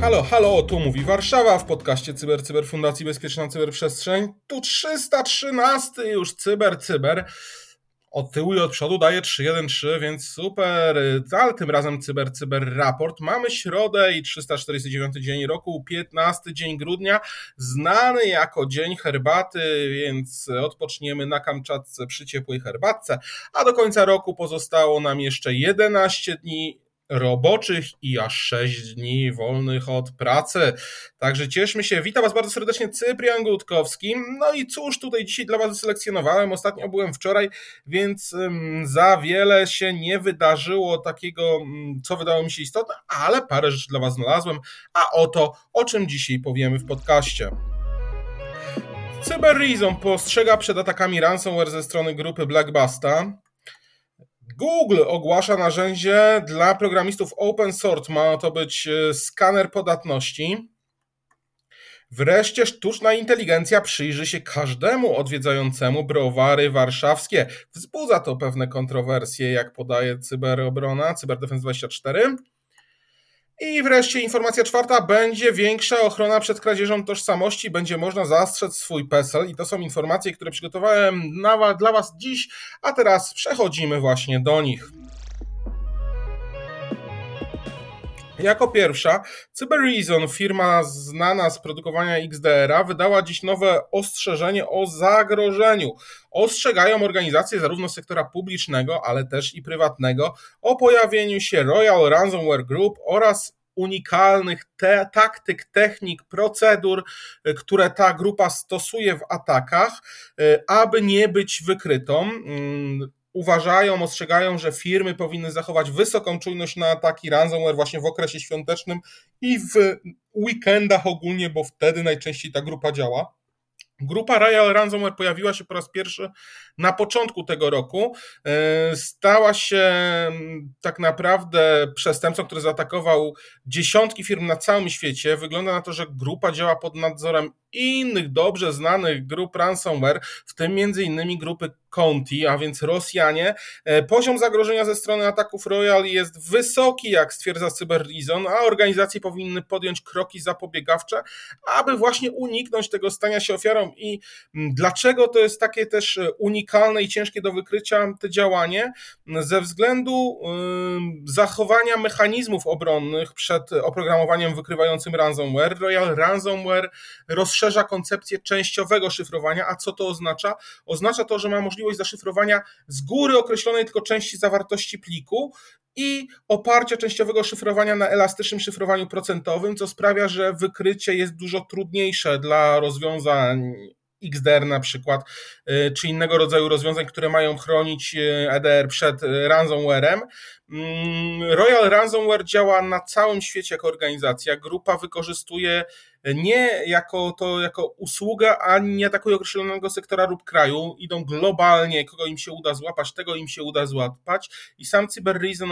Halo, halo, tu mówi Warszawa w podcaście Cyber Cyber Fundacji Bezpieczna Cyberprzestrzeń. Tu 313 już Cyber Cyber. Od tyłu i od przodu daje 313, więc super. Ale tym razem Cyber Cyber Raport. Mamy środę i 349 dzień roku, 15 dzień grudnia, znany jako dzień herbaty, więc odpoczniemy na Kamczatce przy ciepłej herbatce. A do końca roku pozostało nam jeszcze 11 dni roboczych i aż 6 dni wolnych od pracy. Także cieszmy się. Witam Was bardzo serdecznie, Cyprian Gutkowski. No i cóż tutaj dzisiaj dla Was wyselekcjonowałem. Ostatnio byłem wczoraj, więc za wiele się nie wydarzyło takiego, co wydało mi się istotne, ale parę rzeczy dla Was znalazłem. A oto, o czym dzisiaj powiemy w podcaście. Cyber postrzega przed atakami ransomware ze strony grupy Blackbusta. Google ogłasza narzędzie dla programistów open source. Ma to być e, skaner podatności. Wreszcie sztuczna inteligencja przyjrzy się każdemu odwiedzającemu browary warszawskie. Wzbudza to pewne kontrowersje, jak podaje Cyberobrona, Cyberdefense24. I wreszcie informacja czwarta, będzie większa ochrona przed kradzieżą tożsamości, będzie można zastrzec swój PESEL. I to są informacje, które przygotowałem dla Was dziś, a teraz przechodzimy właśnie do nich. Jako pierwsza, CyberReason, firma znana z produkowania XDR-a, wydała dziś nowe ostrzeżenie o zagrożeniu. Ostrzegają organizacje zarówno sektora publicznego, ale też i prywatnego o pojawieniu się Royal Ransomware Group oraz unikalnych te, taktyk, technik, procedur, które ta grupa stosuje w atakach, aby nie być wykrytą. Uważają, ostrzegają, że firmy powinny zachować wysoką czujność na ataki ransomware właśnie w okresie świątecznym i w weekendach ogólnie, bo wtedy najczęściej ta grupa działa. Grupa Royal Ransomware pojawiła się po raz pierwszy na początku tego roku. E, stała się mm, tak naprawdę przestępcą, który zaatakował dziesiątki firm na całym świecie. Wygląda na to, że grupa działa pod nadzorem innych dobrze znanych grup ransomware, w tym innymi grupy Conti, a więc Rosjanie. E, poziom zagrożenia ze strony ataków Royal jest wysoki, jak stwierdza CyberReason, a organizacje powinny podjąć kroki zapobiegawcze, aby właśnie uniknąć tego stania się ofiarą. I mm, dlaczego to jest takie też e, unikalne i ciężkie do wykrycia to działanie? Ze względu zachowania mechanizmów obronnych przed oprogramowaniem wykrywającym ransomware. Royal Ransomware rozszerza koncepcję częściowego szyfrowania, a co to oznacza? Oznacza to, że ma możliwość zaszyfrowania z góry określonej tylko części zawartości pliku i oparcia częściowego szyfrowania na elastycznym szyfrowaniu procentowym, co sprawia, że wykrycie jest dużo trudniejsze dla rozwiązań XDR na przykład, y, czy innego rodzaju rozwiązań, które mają chronić EDR y, przed ransomwarem. Mm, Royal Ransomware działa na całym świecie jako organizacja. Grupa wykorzystuje nie jako to jako usługę, ani nie atakują określonego sektora lub kraju, idą globalnie, kogo im się uda złapać, tego im się uda złapać i sam CyberReason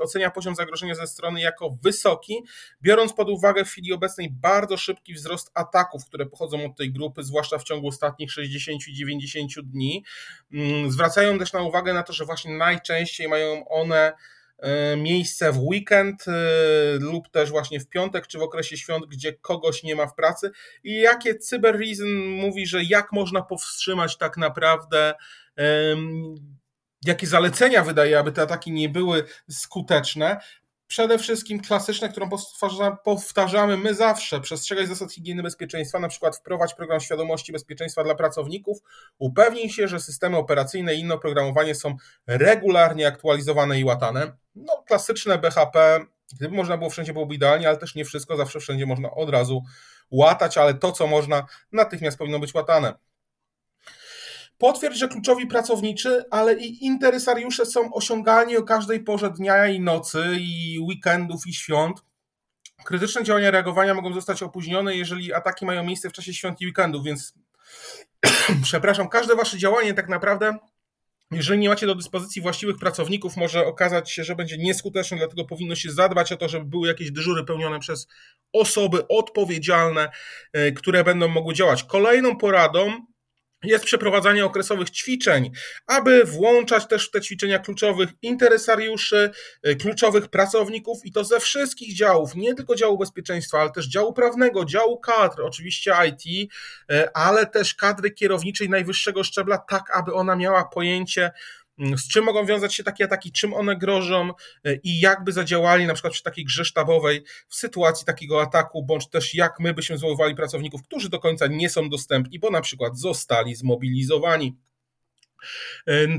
ocenia poziom zagrożenia ze strony jako wysoki, biorąc pod uwagę w chwili obecnej bardzo szybki wzrost ataków, które pochodzą od tej grupy, zwłaszcza w ciągu ostatnich 60-90 dni. Mm, zwracają też na uwagę na to, że właśnie najczęściej mają one miejsce w weekend e, lub też właśnie w piątek czy w okresie świąt, gdzie kogoś nie ma w pracy i jakie Cyber Reason mówi, że jak można powstrzymać tak naprawdę jakie zalecenia wydaje, aby te ataki nie były skuteczne, przede wszystkim klasyczne, którą powtarzamy my zawsze, przestrzegać zasad higieny bezpieczeństwa, na przykład wprowadź program świadomości bezpieczeństwa dla pracowników, upewnij się, że systemy operacyjne i inne oprogramowanie są regularnie aktualizowane i łatane. No, klasyczne BHP, gdyby można było wszędzie byłoby idealnie, ale też nie wszystko, zawsze wszędzie można od razu łatać, ale to, co można, natychmiast powinno być łatane. Potwierdź, że kluczowi pracowniczy, ale i interesariusze są osiągalni o każdej porze dnia i nocy, i weekendów, i świąt. Krytyczne działania reagowania mogą zostać opóźnione, jeżeli ataki mają miejsce w czasie świąt i weekendów, więc przepraszam, każde wasze działanie tak naprawdę jeżeli nie macie do dyspozycji właściwych pracowników, może okazać się, że będzie nieskuteczne, dlatego powinno się zadbać o to, żeby były jakieś dyżury pełnione przez osoby odpowiedzialne, e, które będą mogły działać. Kolejną poradą jest przeprowadzanie okresowych ćwiczeń, aby włączać też w te ćwiczenia kluczowych interesariuszy, y, kluczowych pracowników i to ze wszystkich działów, nie tylko działu bezpieczeństwa, ale też działu prawnego, działu kadr, oczywiście IT, y, ale też kadry kierowniczej najwyższego szczebla, tak aby ona miała pojęcie, z czym mogą wiązać się takie ataki, czym one grożą e, i jakby zadziałali na przykład przy takiej grze sztabowej w sytuacji takiego ataku, bądź też jak my byśmy zwoływali pracowników, którzy do końca nie są dostępni, bo na przykład zostali zmobilizowani.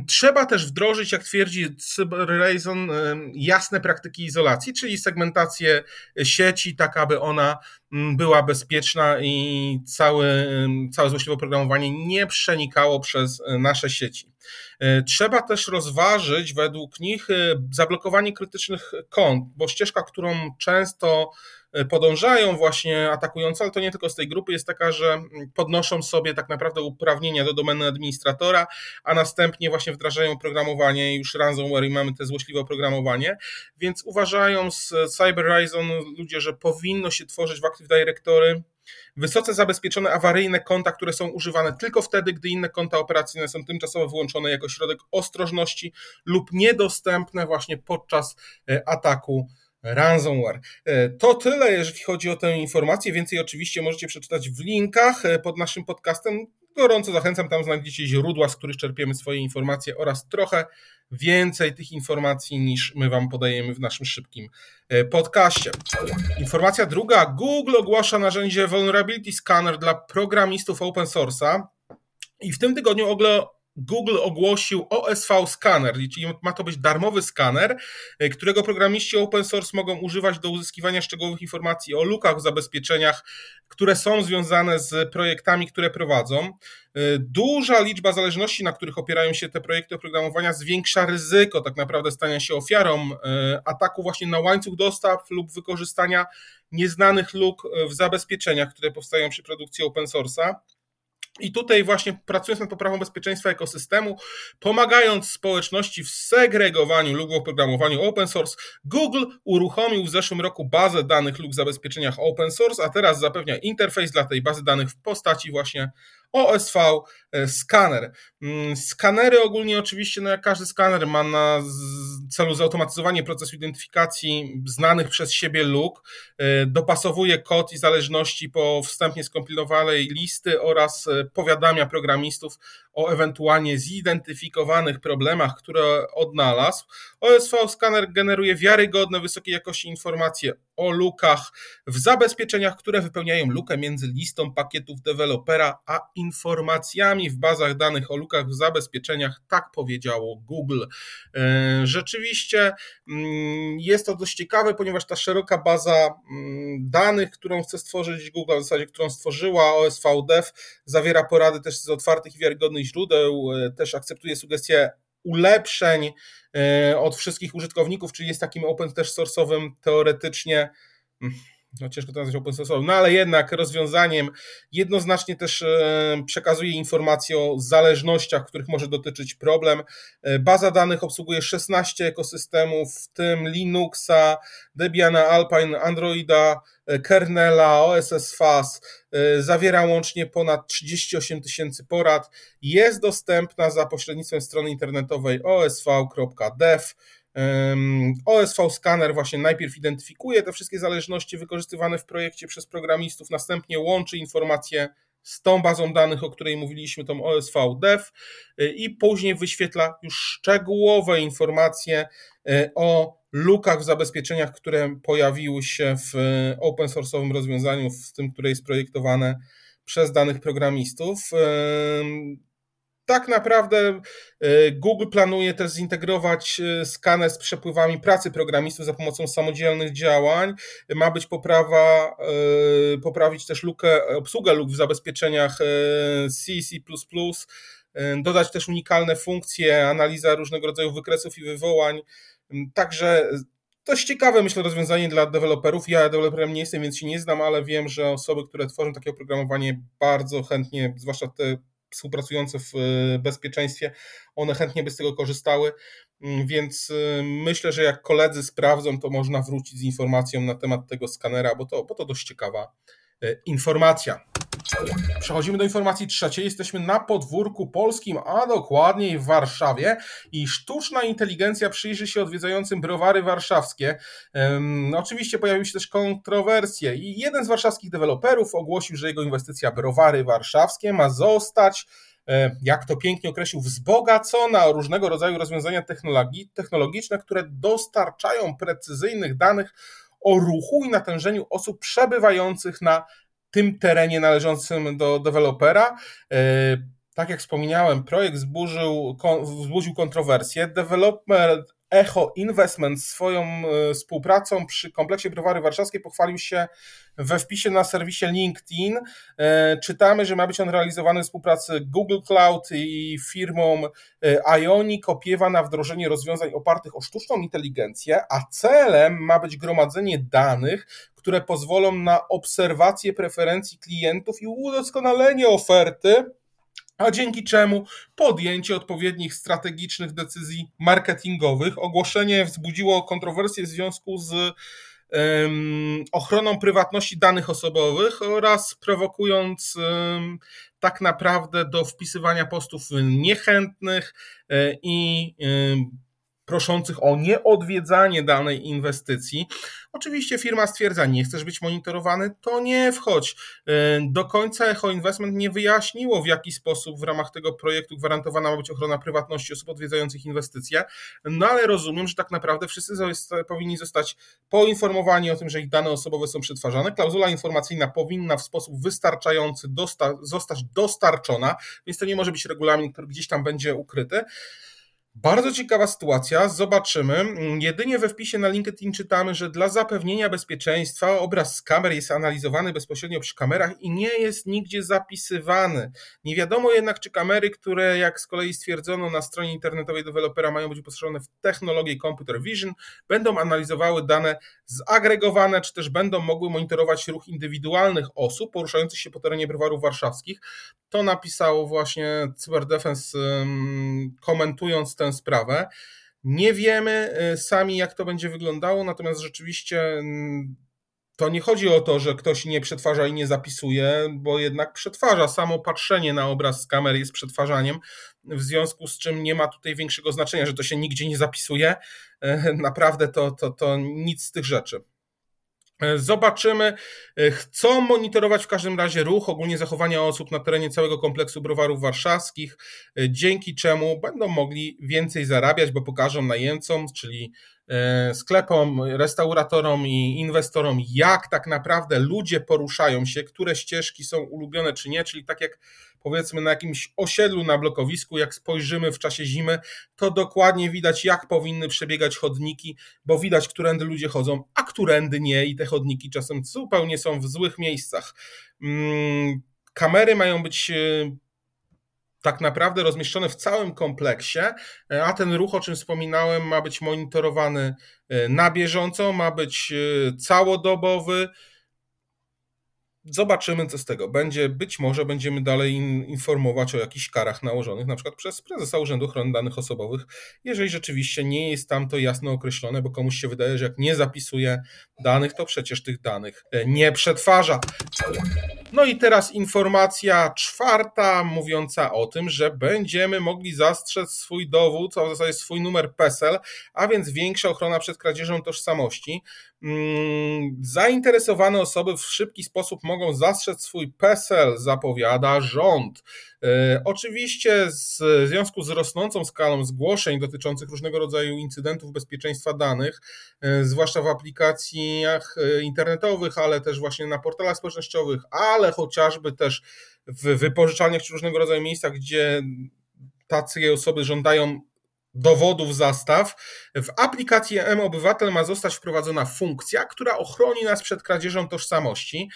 Trzeba też wdrożyć, jak twierdzi CyberReason, jasne praktyki izolacji, czyli segmentację sieci, tak aby ona mm, była bezpieczna i całe, całe złośliwe oprogramowanie nie przenikało przez e, nasze sieci. E, trzeba też rozważyć według nich e, zablokowanie krytycznych kont, bo ścieżka, którą często podążają właśnie atakujący, ale to nie tylko z tej grupy, jest taka, że podnoszą sobie tak naprawdę uprawnienia do domeny administratora, a następnie właśnie wdrażają oprogramowanie już ransomware i mamy te złośliwe oprogramowanie, więc uważają z CyberReason ludzie, że powinno się tworzyć w Active Directory Wysoce zabezpieczone awaryjne konta, które są używane tylko wtedy, gdy inne konta operacyjne są tymczasowo wyłączone jako środek ostrożności lub niedostępne właśnie podczas e, ataku ransomware. E, to tyle, jeżeli chodzi o tę informację. Więcej oczywiście możecie przeczytać w linkach e, pod naszym podcastem. Gorąco zachęcam, tam znajdziecie źródła, z których czerpiemy swoje informacje oraz trochę więcej tych informacji niż my Wam podajemy w naszym szybkim e, podcaście. Informacja druga. Google ogłasza narzędzie Vulnerability Scanner dla programistów open source'a. I w tym tygodniu Google ogłosił OSV Scanner, czyli ma to być darmowy skaner, e, którego programiści open source mogą używać do uzyskiwania szczegółowych informacji o lukach w zabezpieczeniach, które są związane z projektami, które prowadzą. E, duża liczba zależności, na których opierają się te projekty oprogramowania, zwiększa ryzyko tak naprawdę stania się ofiarą e, ataku właśnie na łańcuch dostaw lub wykorzystania nieznanych luk w zabezpieczeniach, które powstają przy produkcji open source'a. I tutaj właśnie pracując nad poprawą bezpieczeństwa ekosystemu, pomagając społeczności w segregowaniu lub oprogramowaniu open source, Google uruchomił w zeszłym roku bazę danych lub zabezpieczeniach open source, a teraz zapewnia interfejs dla tej bazy danych w postaci właśnie OSV e, skaner. Mm, skanery ogólnie oczywiście, no jak każdy skaner ma na celu zautomatyzowanie procesu identyfikacji znanych przez siebie luk, e, dopasowuje kod i zależności po wstępnie skompilowanej listy oraz e, powiadamia programistów o ewentualnie zidentyfikowanych problemach, które odnalazł. OSV skaner generuje wiarygodne, wysokiej jakości informacje o lukach w zabezpieczeniach, które wypełniają lukę między listą pakietów dewelopera a informacjami w bazach danych o lukach w zabezpieczeniach, tak powiedziało Google. E, rzeczywiście mm, jest to dość ciekawe, ponieważ ta szeroka baza mm, danych, którą chce stworzyć Google, w zasadzie którą stworzyła OSV zawiera porady też z otwartych i wiarygodnych źródeł, e, też akceptuje sugestie ulepszeń e, od wszystkich użytkowników, czyli jest takim open też source'owym teoretycznie mm, no ciężko to nazwać open source, no ale jednak rozwiązaniem jednoznacznie też e, przekazuje informacje o zależnościach, których może dotyczyć problem. E, baza danych obsługuje 16 ekosystemów, w tym Linuxa, Debiana, Alpine, Androida, e, kernela, OSS FAS, zawiera łącznie ponad 38 tysięcy porad. Jest dostępna za pośrednictwem strony internetowej osv.dev. OSV Scanner właśnie najpierw identyfikuje te wszystkie zależności wykorzystywane w projekcie przez programistów, następnie łączy informacje z tą bazą danych, o której mówiliśmy, tą OSV Dev y, i później wyświetla już szczegółowe informacje y, o lukach w zabezpieczeniach, które pojawiły się w y, open source'owym rozwiązaniu, w tym, które jest projektowane przez danych programistów tak naprawdę e, Google planuje też zintegrować e, skaner z przepływami pracy programistów za pomocą samodzielnych działań. Ma być poprawa, e, poprawić też lukę, obsługę luk w zabezpieczeniach C, C++, dodać też unikalne funkcje, analiza różnego rodzaju wykresów i wywołań. Także dość ciekawe, myślę, rozwiązanie dla deweloperów. Ja deweloperem nie jestem, więc się nie znam, ale wiem, że osoby, które tworzą takie oprogramowanie, bardzo chętnie, zwłaszcza te współpracujące w bezpieczeństwie, one chętnie by z tego korzystały, mm, więc myślę, że jak koledzy sprawdzą, to można wrócić z informacją na temat tego skanera, bo to, bo to dość ciekawa informacja. Przechodzimy do informacji trzeciej. Jesteśmy na podwórku polskim, a dokładniej w Warszawie i sztuczna inteligencja przyjrzy się odwiedzającym browary warszawskie. Um, oczywiście pojawiły się też kontrowersje i jeden z warszawskich deweloperów ogłosił, że jego inwestycja browary warszawskie ma zostać e, jak to pięknie określił, wzbogacona o różnego rodzaju rozwiązania technologi technologiczne, które dostarczają precyzyjnych danych o ruchu i natężeniu osób przebywających na tym terenie należącym do dewelopera. E, tak jak wspomniałem, projekt wzburzył, wzbudził kontrowersje. Developer Echo Investment swoją e, współpracą przy kompleksie browary warszawskiej pochwalił się we wpisie na serwisie LinkedIn. E, czytamy, że ma być on realizowany w współpracy Google Cloud i firmą Ionic opiewa na wdrożenie rozwiązań opartych o sztuczną inteligencję, a celem ma być gromadzenie danych, które pozwolą na obserwację preferencji klientów i udoskonalenie oferty, a dzięki czemu podjęcie odpowiednich strategicznych decyzji marketingowych. Ogłoszenie wzbudziło kontrowersje w związku z um, ochroną prywatności danych osobowych oraz prowokując um, tak naprawdę do wpisywania postów niechętnych e, i um, proszących o nieodwiedzanie danej inwestycji. Oczywiście firma stwierdza, nie chcesz być monitorowany, to nie wchodź. E, do końca Echo Investment nie wyjaśniło, w jaki sposób w ramach tego projektu gwarantowana ma być ochrona prywatności osób odwiedzających inwestycje, no ale rozumiem, że tak naprawdę wszyscy powinni zostać poinformowani o tym, że ich dane osobowe są przetwarzane. Klauzula informacyjna powinna w sposób wystarczający dosta zostać dostarczona, więc to nie może być regulamin, który gdzieś tam będzie ukryty. Bardzo ciekawa sytuacja, zobaczymy. Jedynie we wpisie na LinkedIn czytamy, że dla zapewnienia bezpieczeństwa obraz z kamer jest analizowany bezpośrednio przy kamerach i nie jest nigdzie zapisywany. Nie wiadomo jednak, czy kamery, które jak z kolei stwierdzono na stronie internetowej dewelopera mają być wyposażone w technologię computer vision, będą analizowały dane zagregowane, czy też będą mogły monitorować ruch indywidualnych osób poruszających się po terenie browarów warszawskich. To napisał właśnie Cyberdefense komentując tę sprawę. Nie wiemy y, sami, jak to będzie wyglądało, natomiast rzeczywiście mm, to nie chodzi o to, że ktoś nie przetwarza i nie zapisuje, bo jednak przetwarza. Samo patrzenie na obraz z kamery jest przetwarzaniem, w związku z czym nie ma tutaj większego znaczenia, że to się nigdzie nie zapisuje. E, naprawdę to, to, to nic z tych rzeczy. E, zobaczymy. E, chcą monitorować w każdym razie ruch, ogólnie zachowania osób na terenie całego kompleksu browarów warszawskich, e, dzięki czemu będą mogli więcej zarabiać, bo pokażą najemcom, czyli sklepom, restauratorom i inwestorom, jak tak naprawdę ludzie poruszają się, które ścieżki są ulubione czy nie, czyli tak jak powiedzmy na jakimś osiedlu na blokowisku, jak spojrzymy w czasie zimy, to dokładnie widać, jak powinny przebiegać chodniki, bo widać, którędy ludzie chodzą, a którędy nie, i te chodniki czasem zupełnie są w złych miejscach. Mm, kamery mają być e, tak naprawdę rozmieszczone w całym kompleksie, e, a ten ruch, o czym wspominałem, ma być monitorowany e, na bieżąco, ma być e, całodobowy. Zobaczymy, co z tego będzie. Być może będziemy dalej informować o jakichś karach nałożonych, na przykład przez prezesa Urzędu Ochrony Danych Osobowych, jeżeli rzeczywiście nie jest tam to jasno określone, bo komuś się wydaje, że jak nie zapisuje danych, to przecież tych danych nie przetwarza. No i teraz informacja czwarta, mówiąca o tym, że będziemy mogli zastrzec swój dowód, a w zasadzie swój numer PESEL, a więc większa ochrona przed kradzieżą tożsamości. Mm, zainteresowane osoby w szybki sposób mogą zastrzec swój PESEL, zapowiada rząd. E, oczywiście w związku z rosnącą skalą zgłoszeń dotyczących różnego rodzaju incydentów bezpieczeństwa danych, e, zwłaszcza w aplikacjach e, internetowych, ale też właśnie na portalach społecznościowych, ale chociażby też w wypożyczalniach czy różnego rodzaju miejscach, gdzie tacy osoby żądają dowodów zastaw. W aplikacji M-Obywatel ma zostać wprowadzona funkcja, która ochroni nas przed kradzieżą tożsamości.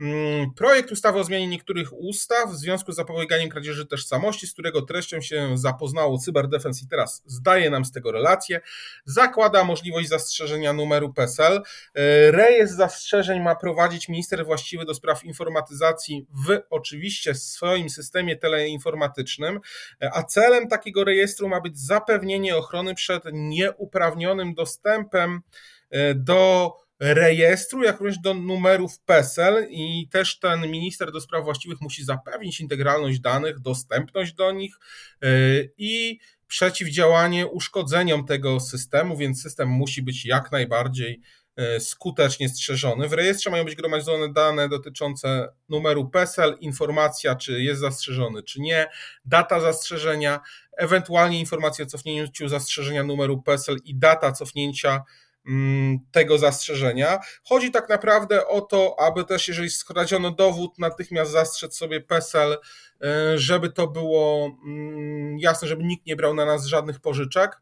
Mm, projekt ustawy o zmianie niektórych ustaw w związku z zapobieganiem kradzieży tożsamości, z którego treścią się zapoznało Cyberdefense i teraz zdaje nam z tego relację, zakłada możliwość zastrzeżenia numeru PESEL. E, rejestr zastrzeżeń ma prowadzić minister właściwy do spraw informatyzacji w oczywiście swoim systemie teleinformatycznym, a celem takiego rejestru ma być zapewnienie ochrony przed nieuprawnionym dostępem e, do rejestru, jak również do numerów PESEL i też ten minister do spraw właściwych musi zapewnić integralność danych, dostępność do nich e, i przeciwdziałanie uszkodzeniom tego systemu, więc system musi być jak najbardziej e, skutecznie strzeżony. W rejestrze mają być gromadzone dane dotyczące numeru PESEL, informacja, czy jest zastrzeżony, czy nie, data zastrzeżenia, ewentualnie informacja o cofnięciu zastrzeżenia numeru PESEL i data cofnięcia tego zastrzeżenia. Chodzi tak naprawdę o to, aby też, jeżeli skradziono dowód, natychmiast zastrzec sobie PESEL, e, żeby to było mm, jasne, żeby nikt nie brał na nas żadnych pożyczek.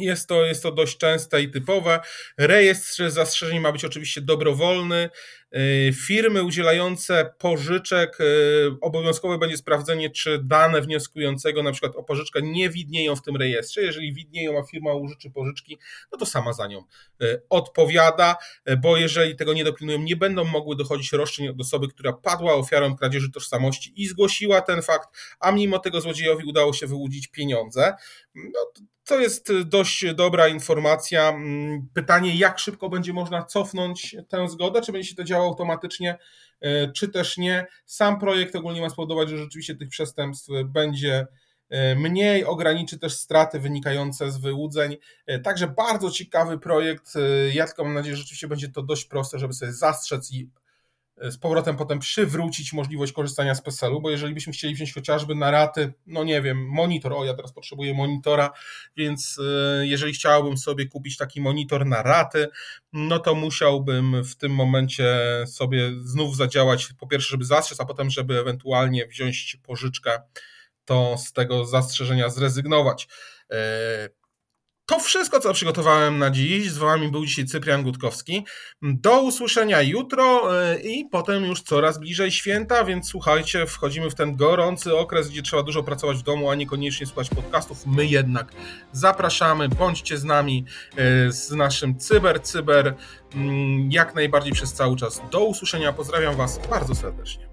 Jest to, jest to dość częste i typowe. Rejestr zastrzeżeń ma być oczywiście dobrowolny. Y, firmy udzielające pożyczek, y, obowiązkowe będzie sprawdzenie, czy dane wnioskującego na przykład o pożyczkę nie widnieją w tym rejestrze. Jeżeli widnieją, a firma użyczy pożyczki, no to sama za nią y, odpowiada, bo jeżeli tego nie dopilnują, nie będą mogły dochodzić roszczeń od osoby, która padła ofiarą kradzieży tożsamości i zgłosiła ten fakt, a mimo tego złodziejowi udało się wyłudzić pieniądze. No, to jest dość dobra informacja. Mm, pytanie, jak szybko będzie można cofnąć tę zgodę, czy będzie się to działo działał automatycznie, e, czy też nie. Sam projekt ogólnie ma spowodować, że rzeczywiście tych przestępstw będzie e, mniej, ograniczy też straty wynikające z wyłudzeń. E, także bardzo ciekawy projekt. Ja tylko mam nadzieję, że rzeczywiście będzie to dość proste, żeby sobie zastrzec i z powrotem potem przywrócić możliwość korzystania z PESEL-u, bo jeżeli byśmy chcieli wziąć chociażby na raty, no nie wiem, monitor, o ja teraz potrzebuję monitora, więc e, jeżeli chciałbym sobie kupić taki monitor na raty, no to musiałbym w tym momencie sobie znów zadziałać, po pierwsze, żeby zastrzec, a potem, żeby ewentualnie wziąć pożyczkę, to z tego zastrzeżenia zrezygnować. To wszystko, co przygotowałem na dziś. Z Wami był dzisiaj Cyprian Gutkowski. Do usłyszenia jutro e, i potem już coraz bliżej święta, więc słuchajcie, wchodzimy w ten gorący okres, gdzie trzeba dużo pracować w domu, a niekoniecznie słuchać podcastów. My jednak zapraszamy, bądźcie z nami, e, z naszym Cyber Cyber, mm, jak najbardziej przez cały czas. Do usłyszenia, pozdrawiam Was bardzo serdecznie.